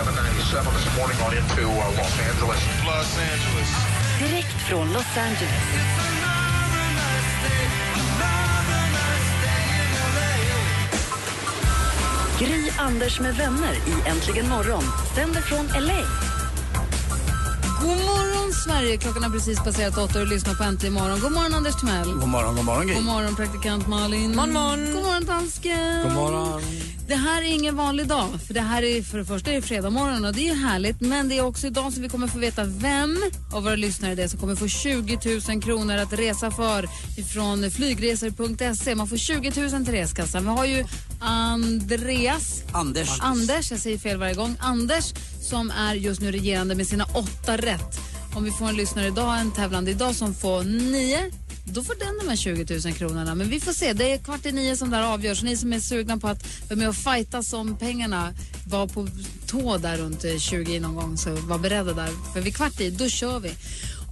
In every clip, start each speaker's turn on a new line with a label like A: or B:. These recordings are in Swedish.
A: 797 this morning on into uh, Los Angeles.
B: Los Angeles.
C: Direkt från Los Angeles. Gry Anders med vänner i Äntligen morgon sänder från LA.
D: God morgon, Sverige! Klockan har precis passerat åtta och du lyssnar på Äntligen morgon. God morgon, Anders Timell.
E: God morgon, god morgon Gry.
D: God morgon, praktikant Malin. God morgon, god morgon dansken.
E: God morgon.
D: Det här är ingen vanlig dag. För det här är för det första är det fredag morgon och det är härligt. Men det är också idag som vi kommer få veta vem av våra lyssnare det är som kommer få 20 000 kronor att resa för ifrån flygresor.se. Man får 20 000 till reskassan. Vi har ju Andreas.
E: Anders.
D: Anders, jag säger fel varje gång. Anders som är just nu regerande med sina åtta rätt. Om vi får en lyssnare idag, en tävlande idag som får nio då får den de här 20 000 kronorna. Men vi får se. Det är kvart i nio som det avgörs. Ni som är sugna på att vara med och fightas om pengarna var på tå där runt eh, 20 någon gång, så var beredda där. För vid kvart i, då kör vi.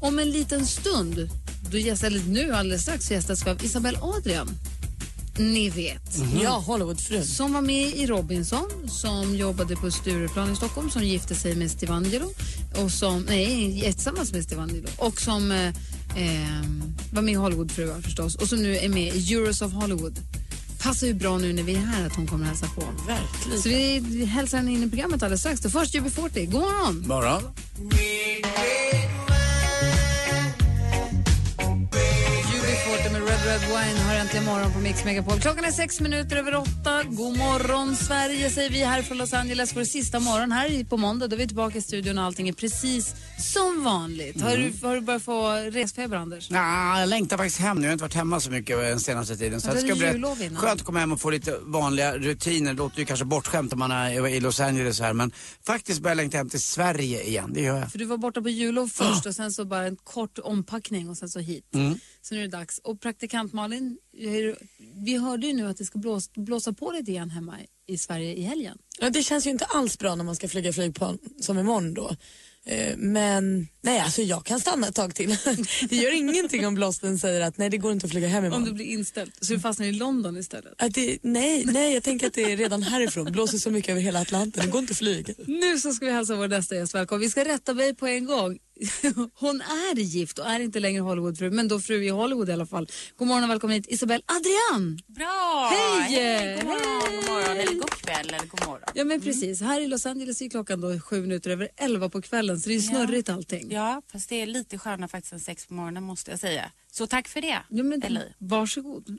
D: Om en liten stund, då gästar, eller nu alldeles strax, gästas vi av Isabelle Adrian. Ni vet.
F: Ja, Hollywoodfrun.
D: Som var med i Robinson, som jobbade på Stureplan i Stockholm, som gifte sig med Stivangelo. Och som, nej, tillsammans med Stivangelo. Och som eh, eh, var med i Hollywoodfruar förstås. Och som nu är med i Euros of Hollywood. Passar ju bra nu när vi är här att hon kommer hälsa på.
F: Verkligen.
D: Så vi, vi hälsar henne in i programmet alldeles strax. Först UB40. God morgon!
E: Morgon.
D: Red Wine har äntligen morgon på Mix Megapol. Klockan är sex minuter över åtta. God morgon Sverige säger vi här från Los Angeles. Vår sista morgon här på måndag. Då är vi tillbaka i studion och allting är precis som vanligt. Har, du, har du börjat få resfeber Anders?
E: Nah, jag längtar faktiskt hem nu. Jag har inte varit hemma så mycket den senaste tiden. Så
D: Ja,
E: det
D: det
E: ska bli skönt att komma hem och få lite vanliga rutiner. Det låter ju kanske bortskämt om man är i Los Angeles här. Men faktiskt börjar jag längta hem till Sverige igen. Det gör jag.
D: För du var borta på jullov först och sen så bara en kort ompackning och sen så hit.
E: Mm.
D: Så nu är det dags. Och praktikant Malin, vi hörde ju nu att det ska blåsa, blåsa på lite igen hemma i Sverige i helgen.
F: Ja, det känns ju inte alls bra när man ska flyga flygplan som imorgon då. Eh, Men nej, alltså jag kan stanna ett tag till. Det gör ingenting om blåsten säger att nej, det går inte att flyga hem
D: Om det
F: imorgon.
D: blir inställt. Så du fastnar i London istället.
F: Att det, nej, nej, jag tänker att det är redan härifrån. Blåser så mycket över hela Atlanten. Det går inte att flyga.
D: Nu så ska vi hälsa vår nästa gäst välkommen. Vi ska rätta mig på en gång. Hon är gift och är inte längre Hollywoodfru, men då fru i Hollywood i alla fall. God morgon och välkommen hit Isabelle Adrian!
G: Bra!
D: Hej!
G: God morgon, god morgon, eller god kväll eller god morgon.
D: Ja men precis, här i Los Angeles är klockan då sju minuter över elva på kvällen så det är snurrigt allting.
G: Ja, fast det är lite skönare faktiskt än sex på morgonen måste jag säga. Så tack för det,
D: Ja, men, varsågod.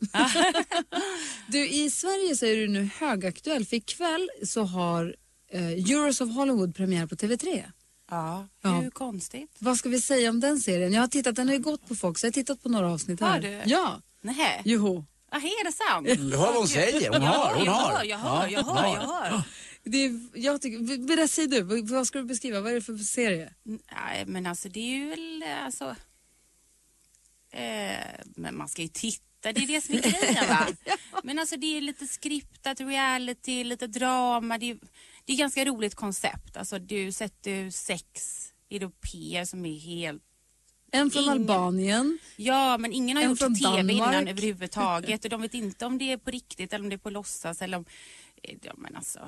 D: du, I Sverige så är du nu högaktuell för ikväll så har eh, Euros of Hollywood premiär på TV3.
G: Ja,
D: Ja.
G: hur konstigt?
D: Vad ska vi säga om den serien? Jag har tittat, den har ju gått på folk så jag har tittat på några avsnitt här.
G: Har du?
D: Ja,
G: Nähä,
D: joho.
G: ah, är det sant?
E: Du hör vad hon säger. Hon
G: jag
E: har, hon
G: jag
E: har.
G: hör, jag hör, jag hör, jag hör.
D: Det är, jag tycker, berätta, säg du, vad ska du beskriva? Vad är det för serie?
G: Nej, men alltså det är ju väl alltså... Eh, men man ska ju titta, det är det som är grejen va? Men alltså det är lite skriptat, reality, lite drama. Det är, det är ganska roligt koncept. Alltså du sätter sex europeer som är helt
D: En från
G: Ingen.
D: Albanien.
G: Ja, men ingen har
D: En
G: gjort TV innan
D: Danmark.
G: överhuvudtaget. Och de vet inte om det är på riktigt eller om det är på låtsas. Eller om, eh, ja, men alltså,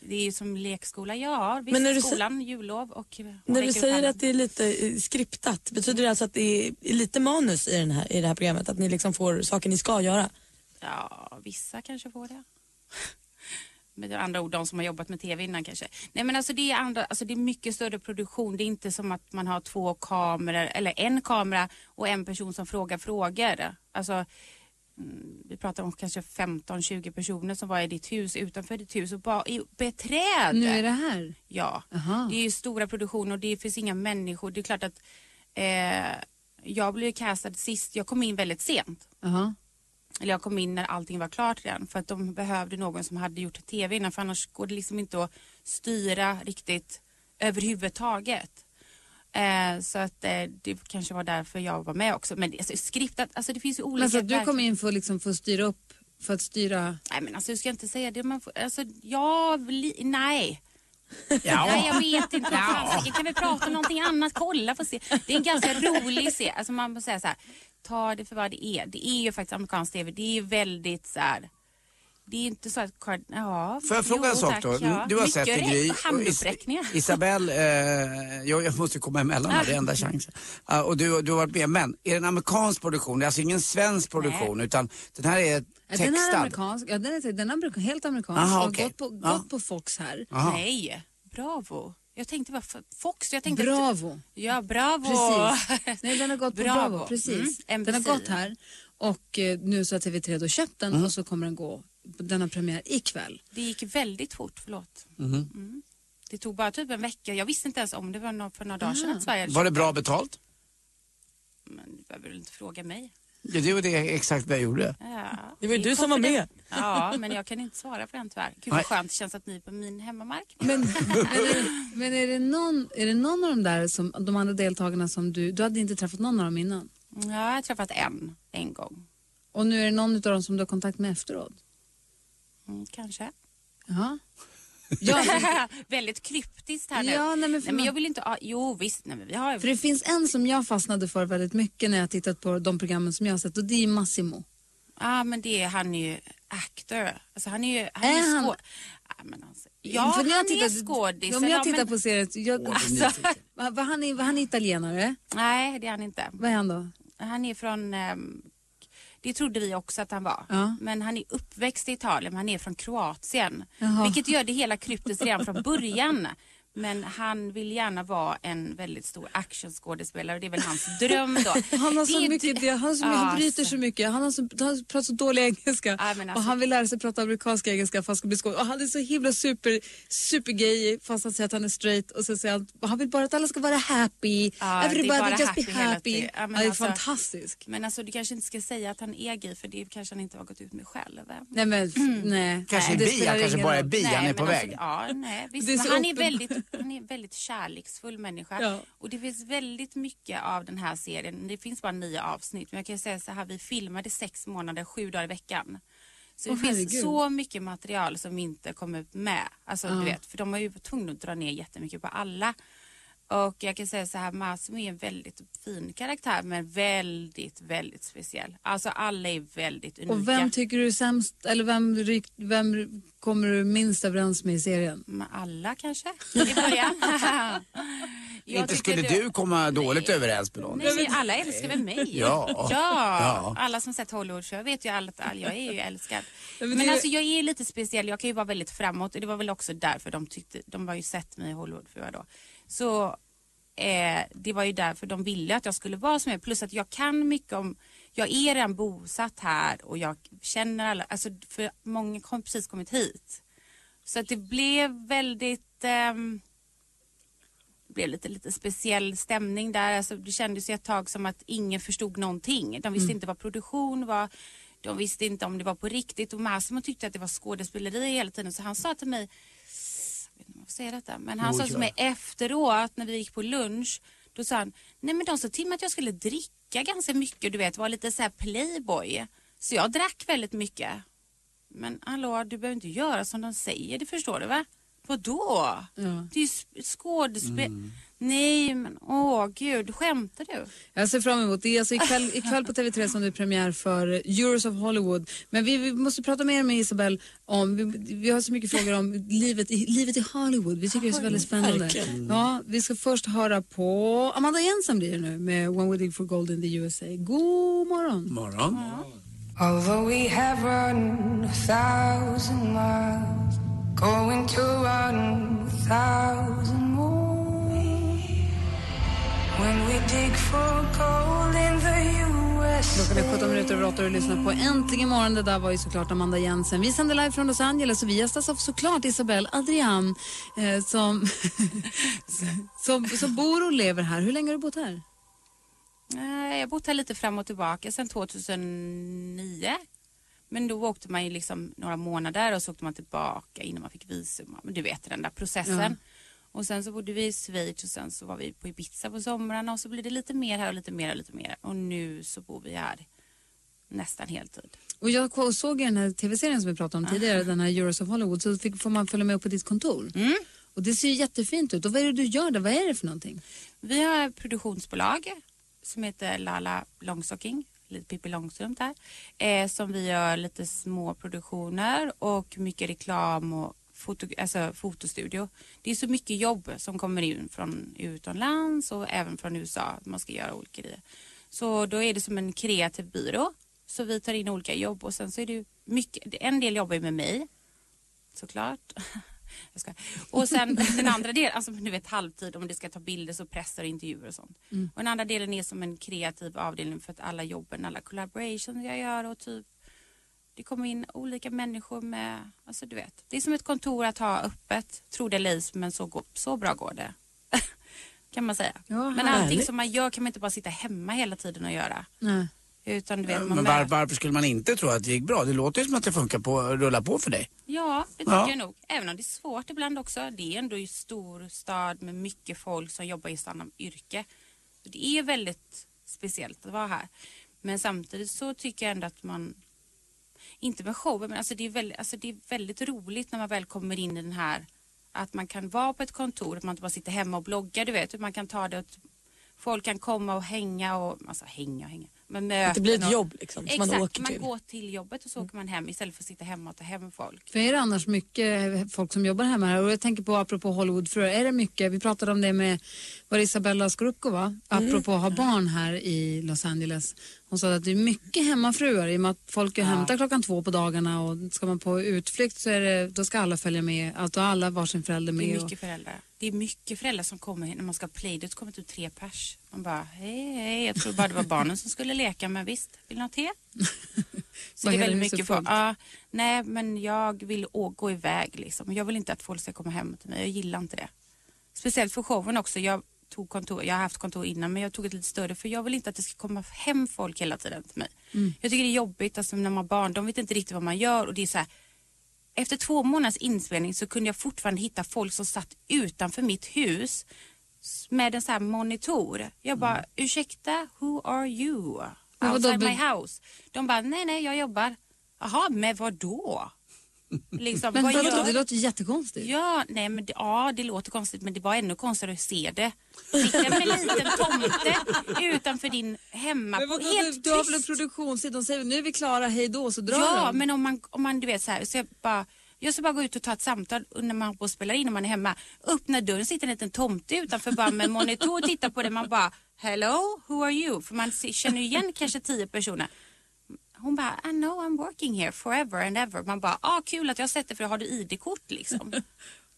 G: det är ju som lekskola. Ja, visst,
F: Men när du
G: skolan, jullov och...
F: När du säger att det är lite eh, skriptat, betyder det alltså att det är lite manus i, den här, i det här programmet? Att ni liksom får saker ni ska göra?
G: Ja, vissa kanske får det. Med andra ord, de som har jobbat med TV innan kanske. Nej men alltså det är, andra, alltså det är mycket större produktion. Det är inte som att man har två kameror, eller en kamera och en person som frågar frågor. Alltså, mm, vi pratar om kanske 15-20 personer som var i ditt hus, utanför ditt hus och bara i beträd.
D: Nu är det här.
G: Ja,
D: Aha.
G: det är ju stora produktioner och det finns inga människor. Det är klart att eh, jag blev castad sist, jag kom in väldigt sent.
D: Aha.
G: Eller jag kom in när allting var klart redan för att de behövde någon som hade gjort TV innan för annars går det liksom inte att styra riktigt överhuvudtaget. Eh, så att eh, det kanske var därför jag var med också. Men alltså, skriptat, alltså det finns ju olika...
D: Men så att du kom in för, liksom, för att styra upp, för att styra...
G: Nej men alltså jag ska inte säga det. Man får, alltså, ja, li, nej.
E: Ja.
G: Nej, jag vet inte. Fan, kan vi prata om någonting annat? Kolla för se. Det är en ganska rolig serie. Alltså man måste säga så här, ta det för vad det är. Det är ju faktiskt amerikansk TV. Det är ju väldigt så här. Det är inte så att... Ja,
E: Får jag fråga en
G: jo,
E: sak
G: tack,
E: då?
G: Ja.
E: Du har
G: Mycket
E: sett det. Gry.
G: Och
E: och Is-
G: Handuppräckningar.
E: Isabelle, eh, jag, jag måste komma emellan här, det är enda chansen. Ja, och du, du har varit med, men är det en amerikansk produktion? Det är alltså ingen svensk produktion utan den här är
D: Ja, Den här är
E: textad?
D: amerikansk, ja, den är, den är amerika- helt amerikansk
E: Aha, okej.
D: gått, på,
E: Ja.
D: gått på Fox här.
E: Aha.
G: Nej, bravo. Jag tänkte bara Fox. Jag tänkte
D: Bravo.
G: Ja, bravo.
D: Precis. Nej, den har gått på
G: Bravo.
D: Bravo. Precis.
G: Mm,
D: den har gått här och eh, nu så har TV3 då köpt den
E: Mm.
D: och så kommer den gå, den har premiär ikväll.
G: Det gick väldigt fort, förlåt.
E: Mhm.
G: Mm. Det tog bara typ en vecka. Jag visste inte ens om det var nå- för några dagar sedan att Sverige hade
E: Var det bra betalt?
G: Men du behöver väl inte fråga mig.
E: Ja, det var det exakt vad jag gjorde.
G: Ja.
F: Det var ju du som var med.
G: Ja, men jag kan inte svara på den tyvärr. Gud vad skönt det känns att ni är på min hemmamark.
D: Men, men, är, men är, det någon, är det någon av de där, som, de andra deltagarna som du, du hade inte träffat någon av dem innan?
G: Ja, jag har träffat en, en gång.
D: Och nu är det någon av dem som du har kontakt med efteråt?
G: Mm, kanske.
D: Jaha. Ja,
G: väldigt kryptiskt här nu.
D: Ja, nej, men
G: nej, men jag vill inte... ah, Jo, visst. Nej, men vi har ju...
D: för det finns en som jag fastnade för väldigt mycket när jag tittat på de programmen som jag har sett och det är Massimo.
G: Ja, men det är, han är ju actor. Alltså han är ju... Han
D: Är
G: är
D: han?
G: ja, men alltså, ja,
D: För när jag
G: han
D: tittar-
G: är skådis.
D: Om jag
G: Ja,
D: tittar
G: men-
D: på serien, jag,
G: Alltså,
D: Va- va- han, är, va- han italienare,
G: nej, det är han inte.
D: vad är han då?
G: Han är från... ehm, det trodde vi också att han var.
D: Ja.
G: Men han är uppväxt i Italien, men han är från Kroatien.
D: Jaha.
G: Vilket gör det hela kryptiskt redan från början. Men han vill gärna vara en väldigt stor actionskådespelare och det är väl hans dröm då.
D: Han har
G: Det
D: så
G: är
D: mycket, det, han, så,
G: Ja,
D: han bryter
G: alltså.
D: så mycket, han, har så, han pratar så dålig engelska
G: Ja, men
D: och
G: alltså-
D: han vill lära sig prata amerikansk engelska för att han ska bli skådespelare. Och han är så himla super, supergay fast han säger att han är straight och så säger han, han vill bara att alla ska vara happy,
G: Ja, det
D: everybody
G: bara
D: just
G: happy
D: be happy.
G: Ja,
D: det är
G: alltså-
D: fantastiskt.
G: Men alltså du kanske inte ska säga att han är gay för det kanske han inte har gått ut med själv.
D: Nej men, nej.
E: Kanske
D: det
E: är bi, han kanske bara är bi, han är på
G: men
E: väg.
G: Alltså, ja, nej, visst,
D: Det är
G: men
D: så
G: han, är väldigt, han är väldigt kärleksfull människa.
D: Ja.
G: Och det finns väldigt mycket av den här serien. Det finns bara nio avsnitt. Men jag kan säga så här, vi filmade sex månader, sju dagar i veckan. Så
D: Åh,
G: det finns
D: herregud.
G: så mycket material som inte kom ut med. Alltså, du vet, för de har ju tvungna att dra ner jättemycket på alla. Och jag kan säga så här, Massimo är en väldigt fin karaktär men väldigt, väldigt speciell. Alltså alla är väldigt unika.
D: Och vem tycker du är sämst, eller vem, vem kommer du minst överens med i serien?
G: Men alla kanske, i början.
E: Inte skulle du komma dåligt överens med någon?
G: Nej, alla älskar väl mig?
E: Ja.
G: ja. Alla som sett Hollywood så jag vet ju allt, all, jag är ju älskad.
D: men
G: alltså jag är lite speciell, jag kan ju vara väldigt framåt och det var väl också därför de tyckte, de har ju sett mig i Hollywood för jag då. Så eh, det var ju därför de ville att jag skulle vara som jag plus att jag kan mycket om, jag är redan bosatt här och jag känner alla, alltså för många har precis kommit hit. Så att det blev väldigt ehm, det blev lite, lite speciell stämning där. Alltså, det kändes ju ett tag som att ingen förstod någonting. De visste inte vad produktion var. De visste inte om det var på riktigt. Och Massimo tyckte att det var skådespeleri hela tiden. Så han sa till mig, får säga detta, men han
E: Jo,
G: sa till mig efteråt när vi gick på lunch. Då sa han, nej men de sa till mig att jag skulle dricka ganska mycket. Du vet, vara lite så här playboy. Så jag drack väldigt mycket. Men hallå, du behöver inte göra som de säger, det förstår du va? Vadå?
D: Ja.
G: Det är ju sp- skådespel...
E: Mm.
G: Nej, men åh gud, skämtar du?
D: Jag ser fram emot det. är Alltså ikväll, ikväll på TV3 som det är premiär för Euros of Hollywood. Men vi, vi måste prata mer med Isabel om, vi, vi har så mycket frågor om livet i, livet i Hollywood. Vi tycker det är så väldigt spännande. Ja, vi ska först höra på Amanda Jensen blir det nu med When We Dig For Gold in the USA. God morgon.
E: Morgon.
H: Although we have run a thousand miles, going to run a thousand
D: Klockan är 17 minuter över 8 och du lyssnar på Äntligen morgon. Det där var ju såklart Amanda Jensen. Vi sänder live från Los Angeles och vi gästas av såklart Isabel Adrian eh, som, som, som bor och lever här. Hur länge har du bott här?
G: Nej, jag har bott här lite fram och tillbaka sedan 2009. Men då åkte man ju liksom några månader och så åkte man tillbaka innan man fick visum. Men du vet den där processen. Och sen så bodde vi i Schweiz och sen så var vi på Ibiza på somrarna och så blev det lite mer här och lite mer och lite mer. Och nu så bor vi här nästan heltid.
D: Och jag såg i den här tv-serien som vi pratade om tidigare, den här Euros of Hollywood, så fick, får man följa med upp på ditt kontor.
G: Mm.
D: Och det ser ju jättefint ut. Och vad är det du gör där? Vad är det för någonting?
G: Vi har ett produktionsbolag som heter Lala Långstocking, lite Pippi Långstrump där, eh, som vi gör lite små produktioner och mycket reklam och foto, alltså fotostudio. Det är så mycket jobb som kommer in från utomlands och även från USA. Man ska göra olika grejer. Så då är det som en kreativ byrå. Så vi tar in olika jobb och sen så är det mycket, en del jobbar ju med mig såklart. Jag ska. Och sen den andra delen, alltså du vet halvtid om det ska ta bilder så pressar och intervjuer och sånt.
D: Mm.
G: Och den andra delen är som en kreativ avdelning för att alla jobben, alla collaborations jag gör och typ det kommer in olika människor med, alltså du vet. Det är som ett kontor att ha öppet, tro det eller men så, går, så bra går det. kan man säga. men allting som man gör kan man inte bara sitta hemma hela tiden och göra.
D: Nej.
G: Utan du vet, man
E: Men var, varför skulle man inte tro att det gick bra? Det låter ju som att det funkar på, rullar på för dig.
G: Ja, det tycker
E: Ja.
G: jag nog. Även om det är svårt ibland också. Det är ändå en stor stad med mycket folk som jobbar i samma yrke. Det är väldigt speciellt att vara här. Men samtidigt så tycker jag ändå att man, inte med showen, men alltså det, är väldigt, alltså det är väldigt roligt när man väl kommer in i den här, att man kan vara på ett kontor, att man inte bara sitter hemma och bloggar, du vet, man kan ta det att folk kan komma och hänga och, alltså hänga och hänga. Men
F: Att det blir ett
G: och-
F: jobb liksom, som
G: Exakt,
F: man åker
G: man
F: till.
G: går till jobbet och så åker man hem istället för att sitta hemma och ta hem folk.
D: För är det annars mycket folk som jobbar hemma här? Och jag tänker på apropå Hollywoodfruar, är det mycket? Vi pratade om det med, var det Isabella Scorupco va? Apropå att ha barn här i Los Angeles. Hon sa att det är mycket hemmafruar i och med att folk är hämtar klockan två på dagarna och ska man på utflykt så är det, då ska alla följa med. Att då har alla varsin förälder
G: Det
D: med.
G: är
D: och,
G: mycket föräldrar. Det är mycket föräldrar som kommer när man ska ha playdate kommer typ tre pers. Man bara, hej hej, jag tror bara det var barnen som skulle leka men visst, vill ni ha te? Så det är väldigt mycket folk. Ja, nej men jag vill gå iväg liksom. Jag vill inte att folk ska komma hem till mig, jag gillar inte det. Speciellt för showen också. Jag tog kontor, jag har haft kontor innan men jag tog ett lite större för jag vill inte att det ska komma hem folk hela tiden till mig.
D: Mm.
G: Jag tycker det är jobbigt alltså när man har barn, de vet inte riktigt vad man gör och det är så här efter två månaders inspelning så kunde jag fortfarande hitta folk som satt utanför mitt hus med en sån här monitor. Jag bara, ursäkta, who are you?
D: Mm.
G: Outside my house. De bara, nej nej jag jobbar. Jaha, men vad då? Liksom,
D: Men
G: vad
D: vadå,
G: gör-
D: det låter jättekonstigt.
G: Ja, nej men det, ja, det låter konstigt men det var ännu konstigare att se det. Sitta med en liten tomte utanför din hemma.
D: Men vadå,
G: helt
D: du, du har väl en produktionstid, de säger nu är vi klara, hej då, så drar
G: Ja,
D: de.
G: men om man, om man du vet så här, så jag bara jag ska bara gå ut och ta ett samtal när man på och spelar in när man är hemma. Öppna dörren sitter en liten tomte utanför bara med en monitor och tittar på det. Man bara hello, who are you? För man känner ju igen kanske tio personer. Hon bara, I know I'm working here forever and ever. Man bara, ah kul att jag har sett det för har du ID-kort liksom?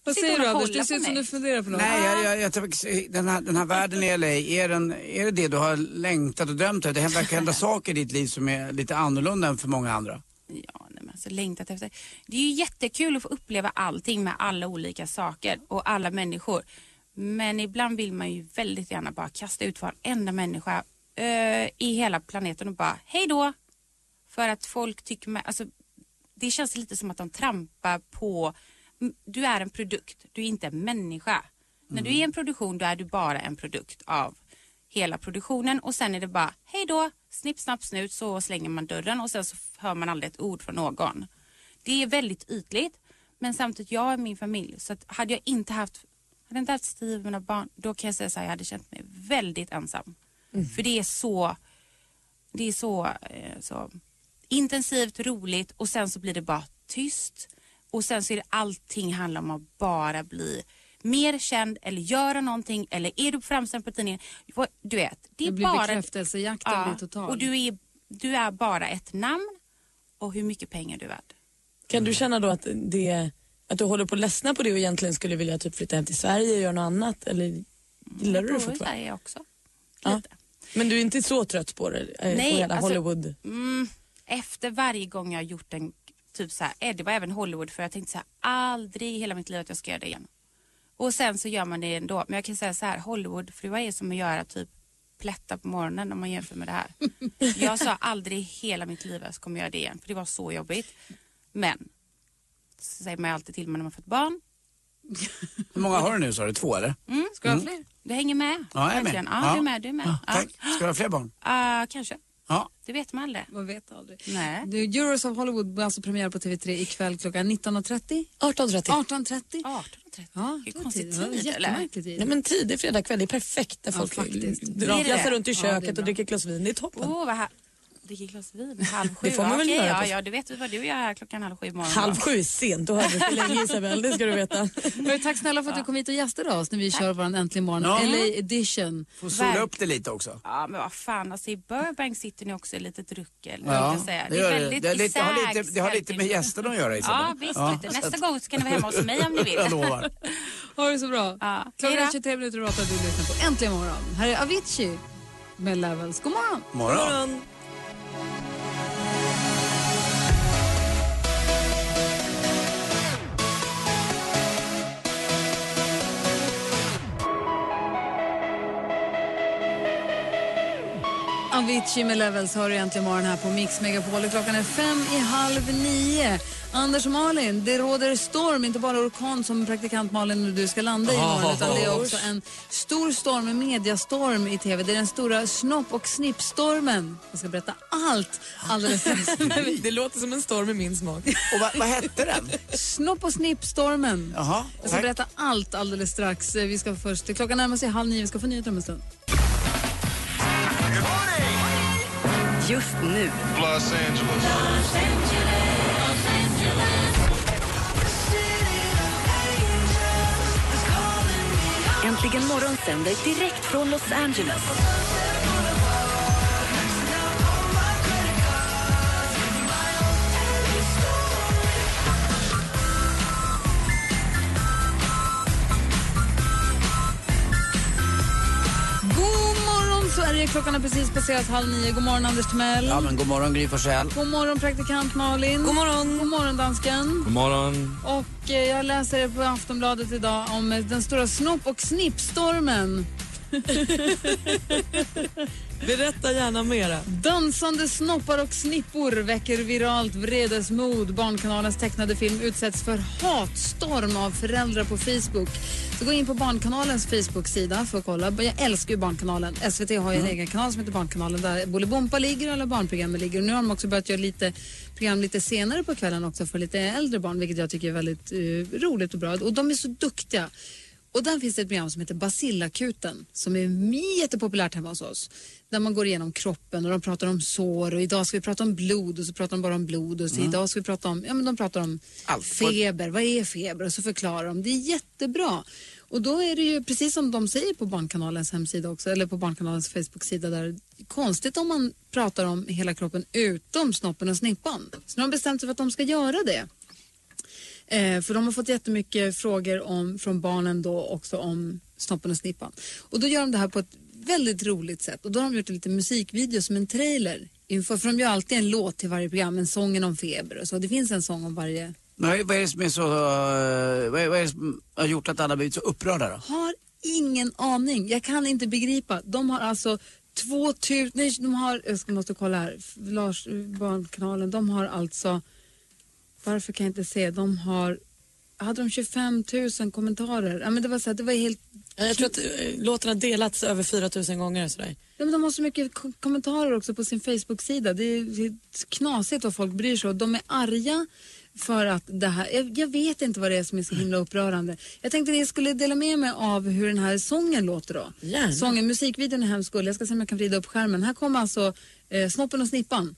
D: Vad säger
G: hon
D: du Anders? Det ser
G: på
D: ut som
G: mig?
D: du funderar på något.
E: Nej, jag, jag, jag, tror- den, här, den här världen i LA, är, den, är det det du har längtat och drömt om? Det verkar hända saker i ditt liv som är lite annorlunda än för många andra.
G: Ja, nej, men alltså längtat efter. Det är ju jättekul att få uppleva allting med alla olika saker och alla människor. Men ibland vill man ju väldigt gärna bara kasta ut varenda människa eh, i hela planeten och bara hej då. För att folk tycker, man, alltså, det känns lite som att de trampar på, du är en produkt, du är inte en människa. När du är en produktion då är du bara en produkt av hela produktionen och sen är det bara hej då, snipp snapp snut så slänger man dörren och sen så hör man aldrig ett ord från någon. Det är väldigt ytligt men samtidigt jag är min familj så att hade jag inte haft, hade inte haft Steve och mina barn då kan jag säga så här, jag hade känt mig väldigt ensam. För det är så, det är så, eh, så intensivt, roligt och sen så blir det bara tyst och sen så är det allting handlar om att bara bli mer känd eller göra någonting eller är du på framsidan på tidningen. Du vet, det är
D: Det blir
G: bara...
D: bekräftelsejakten blir total.
G: Och du är, du är bara ett namn och hur mycket pengar du är värd.
F: Kan du känna då att, det, att du håller på att ledsna på det och egentligen skulle vilja typ flytta hem till Sverige och göra något annat? Eller gillar du det
G: Jag bor i
F: fortfarande?
G: Sverige också.
F: Ja. Men du är inte så trött på det? eh, på hela
G: alltså,
F: Hollywood?
G: Mm, efter varje gång jag har gjort en, typ så här, eh, det var även Hollywood för jag tänkte så här, aldrig i hela mitt liv att jag ska göra det igen. Och sen så gör man det ändå. Men jag kan säga så här, Hollywoodfruar är som att göra typ plättar på morgonen om man jämför med det här. Jag sa aldrig i hela mitt liv att jag kommer göra det igen, för det var så jobbigt. Men, så säger man alltid till när man har fått barn.
E: Hur många har du nu sa du? Två eller?
G: Mm.
D: Ska jag ha fler?
G: Det hänger med.
E: Ja, jag är med.
G: Ja, du är med. Du är med.
E: Ja, tack. Ska du ha fler barn?
G: Ja. Ah, kanske.
E: Ja.
G: Det vet man aldrig.
D: Man vet aldrig.
G: Nej.
D: Du, Euros of Hollywood blir alltså premiär på TV3 ikväll klockan 19.30.
F: 18.30.
D: 18.30.
G: 18.30.
D: Ja,
G: Det är
D: det var
G: konstig
D: tid.
G: Tid, eller?
D: jättemärklig tid.
F: Nej, men tidig fredagkväll, är perfekt när
D: Ja,
F: folk
D: faktiskt.
F: drar- runt i
D: Ja,
F: köket
D: bra.
F: och dricker ett glas vin. Det är toppen.
G: Åh, vad här... Dricker glas vin halv sju.
F: Det får man väl
G: okej,
F: göra
G: Ja, ja, du vet vad du gör här klockan halv sju i morgon.
F: Halv sju är sent, då har vi för länge Isabel, det ska du veta.
D: Hörru, tack snälla för att du kom hit och gästade oss när vi kör vår Äntligen morgon
E: Ja.
D: LA edition.
E: Får sola
G: Verk-
E: upp det lite också.
G: Ja, men vad fan, alltså i Burbank sitter ni också i lite druckel.
E: Ja,
G: säga.
E: det
G: Det, är
E: det.
G: väldigt
E: Det har lite- har lite- det har lite med gästerna att göra, Isabel.
G: Ja, visst.
E: Ja,
G: du.
E: så
G: Nästa gång så kan ni vara hemma hos mig om ni vill.
E: Jag lovar.
D: Ha det så bra.
G: Ja.
D: Klockan är
G: då.
D: 23 minuter och 8 du lyssnar på Äntligen morgon. Här är Avicii med Levels. God morgon.
E: Morgon.
D: Avicii med Levels har du egentligen morgon här på Mix Megapol. Klockan är fem i halv nio. Anders och Malin, det råder storm, inte bara orkan som praktikant Malin och du ska landa i imorgon, utan det är också en stor storm, en mediastorm i tv. Det är den stora snopp och snippstormen. Jag ska berätta allt alldeles strax.
F: Det låter som en storm i min smak.
E: Och vad, vad hette den?
D: Snopp och snippstormen. Jag ska berätta allt alldeles strax. Vi ska först, klockan närmar sig halv nio, vi ska få nyheter om en stund.
C: Just nu.
B: Los Angeles.
C: Äntligen morgon sänder direkt från Los Angeles.
D: God Sverige, klockan har precis passerat halv nio. God morgon Anders Timell.
E: Ja, men god morgon Gry Forssell.
D: God morgon praktikant Malin. God morgon. God morgon dansken.
I: God morgon.
D: Och eh, jag läser på Aftonbladet idag om eh, den stora snopp och snippstormen.
F: Berätta gärna mera.
D: Dansande snoppar och snippor väcker viralt vredesmod. Barnkanalens tecknade film utsätts för hatstorm av föräldrar på Facebook. Så gå in på Barnkanalens Facebook-sida för att kolla. Jag älskar ju Barnkanalen. SVT har ju en egen kanal som heter Barnkanalen där Bolibompa ligger och alla barnprogrammen ligger. Och nu har de också börjat göra lite program lite senare på kvällen också för lite äldre barn, vilket jag tycker är väldigt eh, roligt och bra. Och de är så duktiga. Och där finns det ett program som heter Basilakuten som är jättepopulärt hemma hos oss. Där man går igenom kroppen och de pratar om sår och idag ska vi prata om blod och så pratar de bara om blod och så idag ska vi prata om, ja men de pratar om
E: Allt.
D: feber, vad är feber och så förklarar de. Det är jättebra. Och då är det ju precis som de säger på Barnkanalens hemsida också, eller på Barnkanalens Facebook-sida där. Konstigt om man pratar om hela kroppen utom snoppen och snippan. Så nu har de bestämt sig för att de ska göra det. Eh, för de har fått jättemycket frågor om, från barnen då också om snoppen och snippan. Och då gör de det här på ett väldigt roligt sätt. Och då har de gjort en liten musikvideo som en trailer. Inför, för de gör alltid en låt till varje program, en sången om feber och så. Det finns en sång om varje.
E: Men vad är det som är så... eh, Vad är, vad är det som har gjort att alla blivit så upprörda då?
D: Har ingen aning. Jag kan inte begripa. De har alltså 2000, nej de har, jag måste kolla här, Lars, Barnkanalen, de har alltså, varför kan jag inte se, de har, hade de 25 000 kommentarer? Ja men det var så här, det var helt
F: Ja, Jag tror att eh, låten har delats över 4 000 gånger. Sådär.
D: Ja, men de har så mycket ko- kommentarer också på sin Facebook-sida. Det är, det är knasigt vad folk bryr sig om. De är arga för att det här... Jag, jag vet inte vad det är som är så himla upprörande. Jag tänkte att jag skulle dela med mig av hur den här sången låter då.
F: Gärna.
D: Sången, musikvideon är hemskt. Jag ska se om jag kan vrida upp skärmen. Här kommer alltså eh, Snoppen och Snippan.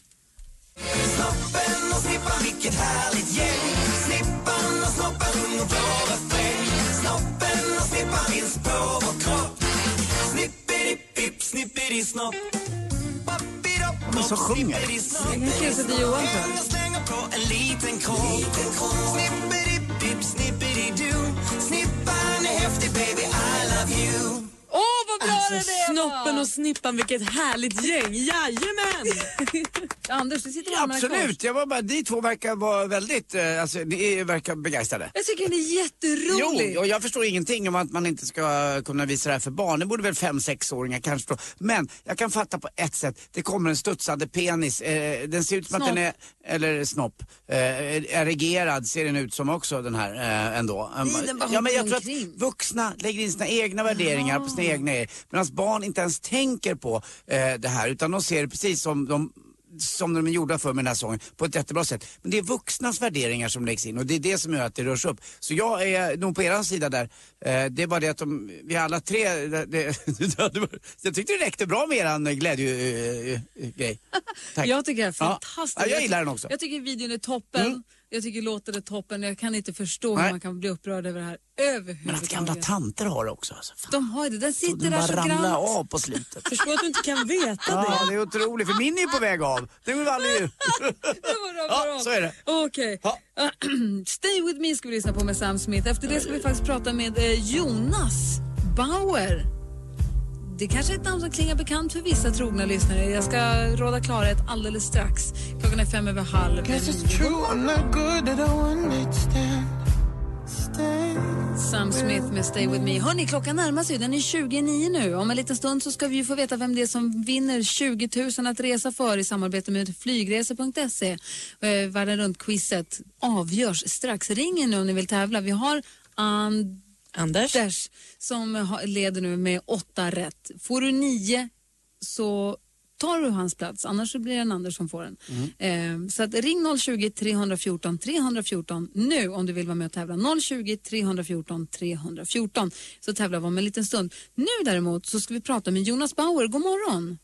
J: Snoppen och snippan, vilket härligt gäng. Snippan och snoppen sjunger vår refräng Snoppen och snippan finns på vår kropp. Snippidi-pipp, snippidi-snopp
E: Men så sjunger.
D: Kan kissa till Johan
J: på en liten kropp Snippidi-pipp, snippidi-doo Snippan är häftig baby, I love you
D: vad bra!
F: Alltså Snoppen och Snippan, vilket härligt gäng. Jajamän!
D: Anders, du sitter med i kors.
E: Absolut, jag var bara, ni två verkar vara väldigt, eh, alltså ni verkar begeistrade.
D: Jag tycker det är jätteroligt.
E: Jo, och jag förstår ingenting om att man inte ska kunna visa det här för barn. Det borde väl fem sexåringar kanske förstå. Men jag kan fatta på ett sätt. Det kommer en studsande penis. Eh, den ser ut som att
D: Snopp.
E: den är, eller snopp, eh, erigerad ser den ut som också den här eh, ändå.
D: Nej, den bara
E: ja, men jag tror att vuxna lägger in sina egna värderingar på sina egna grejer. Medan barn inte ens tänker på eh, det här utan de ser det precis som de som de är gjorda för med den här sången på ett jättebra sätt. Men det är vuxnas värderingar som läggs in och det är det som gör att det rörs upp. Så jag är nog på er sida där. Eh, det är bara det att de, vi alla tre, det, det, jag tyckte det räckte bra med eran glädjegrej. Tack.
D: Jag tycker det är fantastiskt.
E: Ja, jag gillar den också.
D: Jag tycker videon är toppen.
E: Mm.
D: Jag tycker låten är toppen. Jag kan inte förstå hur
E: Nej.
D: man kan bli upprörd över det här
E: Men
D: överhuvudtaget.
E: att gamla tanter har det också. Alltså. Fan.
D: De har det. Den sitter
E: Den
D: där så grant.
E: av på slutet.
F: Förstår att du inte kan veta
E: Ja,
F: det.
E: det är otroligt. För min är på väg av. Den var aldrig...
D: Det bra,
E: Ja, så är det.
D: Okej. Stay with me ska vi lyssna på med Sam Smith. Efter det ska vi faktiskt prata med eh, Jonas Bauer. Det kanske är ett namn som klingar bekant för vissa trogna lyssnare. Jag ska råda klarhet alldeles strax. Klockan är fem över halv. Sam Smith med Stay With Me. Hörni, klockan närmar sig. Den är 29 nu. Om en liten stund så ska vi få veta vem det är som vinner 20 000 att resa för i samarbete med flygresor.se. Eh, Världen runt-quizet avgörs strax. Ring in nu om ni vill tävla. Vi har And
F: Anders?
D: som har- leder nu med åtta rätt. Får du nio så tar du hans plats, annars så blir det en Anders som får den. Eh, så att ring 020 314 314 nu om du vill vara med och tävla. 020 314 314 så tävlar vi om en liten stund. Nu däremot så ska vi prata med Jonas Bauer. God morgon!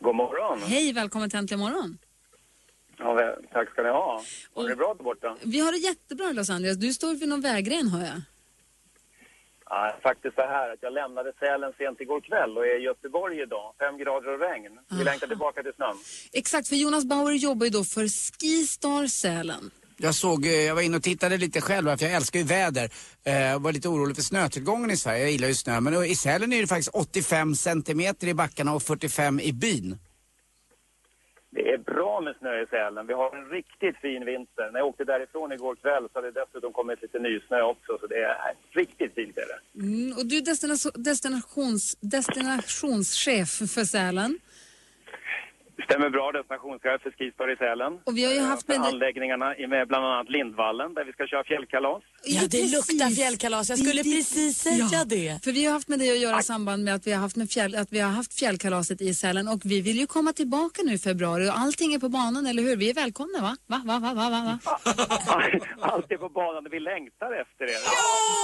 K: God morgon.
D: Hej, välkommen till Äntligen morgon!
K: Ja, tack ska ni ha. Har ni det bra där borta?
D: Vi har det jättebra i Los Angeles. Du står vid någon vägren hör jag.
K: Ja, faktiskt så här att jag lämnade Sälen sent igår kväll och är i Göteborg idag. Fem grader och regn. Vi längtar tillbaka till snön.
D: Exakt, för Jonas Bauer jobbar ju då för Skistar Sälen.
E: Jag såg, eh, jag var inne och tittade lite själv för jag älskar ju väder. Eh, och var lite orolig för snötillgången i Sverige. Jag gillar ju snö. Men i Sälen är det faktiskt 85 centimeter i backarna och 45 i byn.
K: Det är bra med snö i Sälen. Vi har en riktigt fin vinter. När jag åkte därifrån igår kväll så hade det dessutom kommit lite nysnö också. Så det är riktigt fint är det.
D: Mm, och du är destinations, destinationschef för Sälen.
K: Stämmer bra destinationschef för Skistar i Sälen.
D: Och vi har ju
K: Eh,
D: haft med-
K: anläggningarna i- med bland annat Lindvallen där vi ska köra fjällkalas.
F: Ja, det luktar fjällkalas. Jag skulle precis säga det.
D: För vi har haft med det att göra i samband med att vi har haft, med fjäll, att vi har haft fjällkalaset i Sälen och vi vill ju komma tillbaka nu i februari och allting är på banan, eller hur? Vi är välkomna va? Va, va, va, va, va? va?
K: Allt är på banan och vi längtar efter er.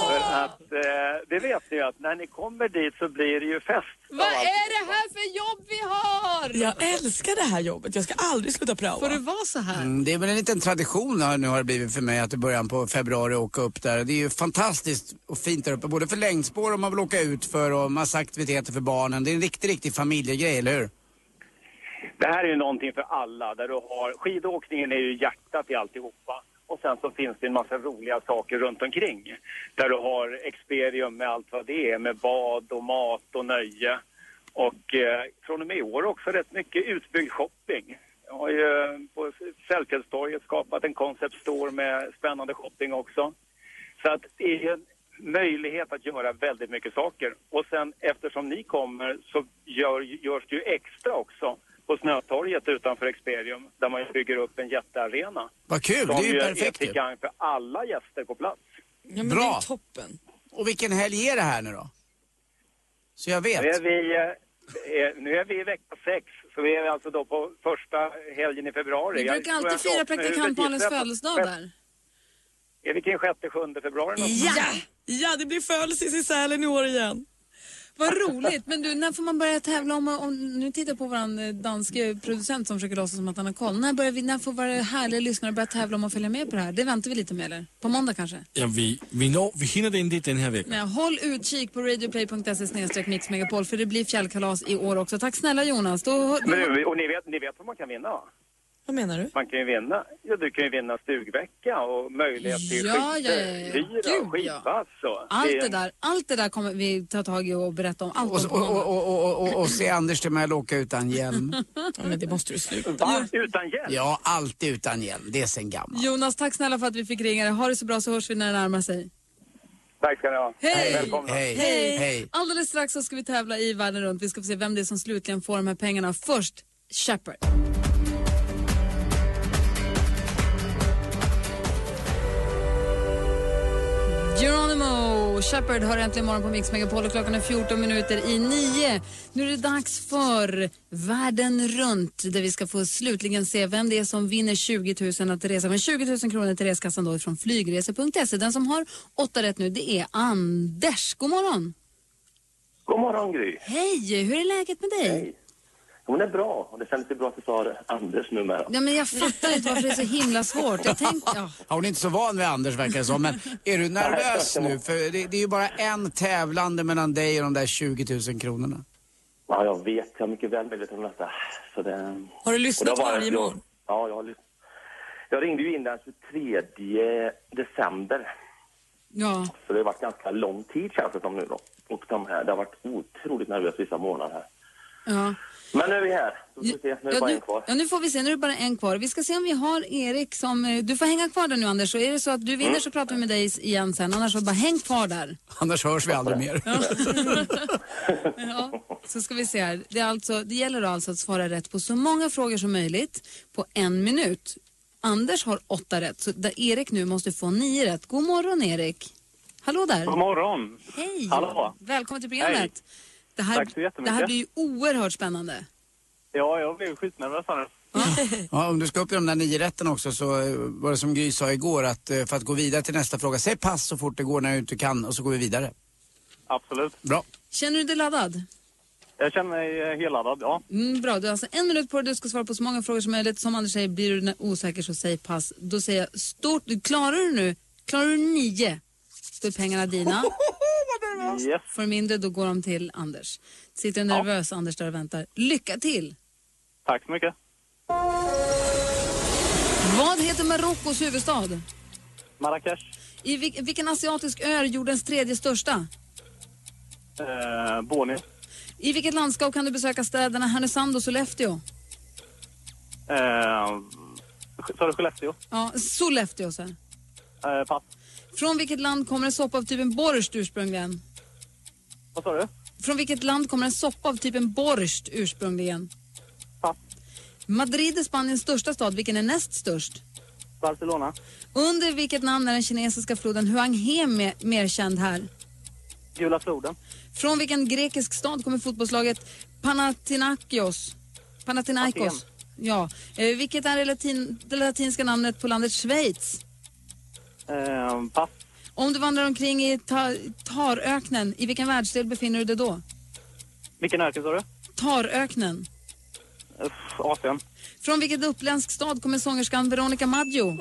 K: För att eh, det vet ni ju att när ni kommer dit så blir det ju fest.
D: Vad är det här för jobb vi har?
F: Jag älskar det här jobbet. Jag ska aldrig sluta prova.
D: Får det vara så här?
E: Mm, det är väl en liten tradition här, nu har det blivit för mig att i början på februari åka upp där. Det är ju fantastiskt och fint där uppe, både för längdspår om man vill åka ut för och massa aktiviteter för barnen. Det är en riktig, riktig familjegrej, eller hur?
K: Det här är ju någonting för alla. Där du har, skidåkningen är ju hjärtat i alltihopa. Och sen så finns det en massa roliga saker runt omkring. Där du har Experium med allt vad det är, med bad och mat och nöje. Och eh, från och med i år också rätt mycket utbyggd shopping. Jag har ju eh, på Sällfjällstorget skapat en concept store med spännande shopping också. Så att det är en möjlighet att göra väldigt mycket saker. Och sen eftersom ni kommer så gör, görs det ju extra också på Snötorget utanför Experium där man bygger upp en jättearena.
E: Vad kul,
K: som
E: det är ju
K: är
E: perfekt ju.
K: gagn för alla gäster på plats.
F: Ja, men
E: Bra.
F: Det är toppen.
E: Och vilken helg är det här nu då? Så jag vet.
K: Nu är vi, eh, nu är vi i vecka sex, så vi är alltså då på första helgen i februari.
D: Vi brukar alltid fira
K: saknar
D: praktikant
K: huvudet
D: Malins
K: gissat.
D: födelsedag där.
K: Är vi kring sjätte, sjunde februari?
F: Ja! Ja, det blir födelses i Sälen i år igen.
D: Vad roligt. Men du, när får man börja tävla om, om nu tittar på vår danske producent som försöker låtsas som att han har koll. När, börjar vi, när får våra härliga lyssnare börja tävla om att följa med på det här? Det väntar vi lite med eller? På måndag kanske?
L: Ja, vi, vi, når, vi hinner det inte den här veckan.
D: Nej, håll utkik på radioplay.se snedstreck mixmegapol för det blir fjällkalas i år också. Tack snälla Jonas. Då,
K: Men, nu, och ni vet, ni vet vad man kan vinna va?
F: Vad menar du?
K: Man kan ju vinna, ja du kan ju vinna stugvecka och möjlighet till
D: Ja, ja, ja, ja.
K: skidpass och...
D: Allt det där, allt det där kommer vi ta tag i och berätta om. Allt
E: Och,
D: om
E: och, och, och, och, och, och se Anders Timell åka utan hjälm.
F: Ja, men det måste du sluta.
K: Va? Utan hjälp?
E: Ja, alltid utan hjälm. Det är sen gammalt.
D: Jonas, tack snälla för att vi fick ringa dig. Ha det så bra så hörs vi när det närmar sig.
K: Tack ska ni ha.
D: Hej!
K: Välkomna.
E: Hej. Hej.
D: Alldeles strax så ska vi tävla i världen runt. Vi ska få se vem det är som slutligen får de här pengarna. Först Shepard. Geronimo Shepard har äntligen morgon på Mix Megapol och klockan är 14 minuter i nio. Nu är det dags för Världen runt där vi ska få slutligen se vem det är som vinner 20 000 att resa med 20 000 kronor till reskassan då från flygresor.se. Den som har åtta rätt nu det är Anders. God morgon!
M: God morgon Gry.
D: Hej! Hur är läget med dig?
M: Hej. Det är bra. Och det kändes ju bra att du sa. Anders numera.
D: Ja, men jag fattar inte varför det är så himla svårt. Jag tänkte, ja.
E: Ja, hon är inte så van vid Anders verkar det som. Men är du nervös nu? För det, det är ju bara en tävlande mellan dig och de där 20 000 kronorna.
M: Ja, jag vet. Jag är mycket väl medveten om detta. Så det...
F: Har du lyssnat varje
M: jag-
F: morgon?
M: Ja, jag har lyssnat. Jag ringde ju in den 23 december.
D: Ja.
M: Så det har varit ganska lång tid känns det som nu då. Och de här, det har varit otroligt nervöst vissa månader här.
D: ja.
M: Men nu är vi här. Får vi se. Nu är det
D: Ja,
M: bara
D: nu,
M: en kvar.
D: ja, nu får vi se. Nu är det bara en kvar. Vi ska se om vi har Erik som... eh, Du får hänga kvar där nu, Anders. Så är det så att du vinner
M: Mm.
D: så pratar vi med dig igen sen. Annars så bara häng kvar där.
E: Annars hörs vi aldrig mer.
D: Ja, så ska vi se här. Det, är alltså, det gäller alltså att svara rätt på så många frågor som möjligt på en minut. Anders har åtta rätt, så där Erik nu måste få nio rätt. God morgon, Erik. Hallå där.
N: God morgon.
D: Hej.
N: Hallå.
D: Välkommen till programmet.
N: Hej.
D: Det här,
N: Tack så jättemycket.
D: Det här blir ju oerhört spännande.
N: Ja, jag blev skitnervös här.
E: Ja, om du ska upp i de där nio rätten också så eh, var det som Gry sa igår att eh, för att gå vidare till nästa fråga, säg pass så fort det går när du inte kan och så går vi vidare.
N: Absolut.
E: Bra.
D: Känner du dig laddad?
N: Jag känner mig eh, helladdad, ja.
D: Mm, bra, du har alltså en minut på dig. Du ska svara på så många frågor som möjligt. Som Anders säger, blir du osäker så säg pass. Då säger jag stort. Klarar du nu? Klarar du nio? Då är pengarna dina.
N: Yes.
D: Får du mindre, då går de till Anders. Sitter du nervös, Anders, där och väntar. Lycka till!
N: Tack så mycket.
D: Vad heter Marockos huvudstad?
N: Marrakesh.
D: I vil- vilken asiatisk ö är jordens tredje största?
N: Eh, Borneo.
D: I vilket landskap kan du besöka städerna Härnösand och Sollefteå?
N: Eh, sa du Skellefteå?
D: Ja, Sollefteå, så. här.
N: Eh, pass.
D: Från vilket land kommer en soppa av typen borscht ursprungligen?
N: Vad sa du?
D: Från vilket land kommer en soppa av typen borscht ursprungligen?
N: Pass.
D: Madrid är Spaniens största stad. Vilken är näst störst?
N: Barcelona.
D: Under vilket namn är den kinesiska floden Huanghe me- mer känd här?
N: Gula floden.
D: Från vilken grekisk stad kommer fotbollslaget Panathinaikos? Panathinaikos.
N: Aten.
D: Ja. Eh, vilket är det, latin, det latinska namnet på landet Schweiz?
N: Eh, pass.
D: Om du vandrar omkring i ta, Taröknen, i vilken världsdel befinner du dig då?
N: Vilken öken sa du?
D: Taröknen.
N: Asien.
D: Från vilket uppländsk stad kommer sångerskan Veronica Maggio?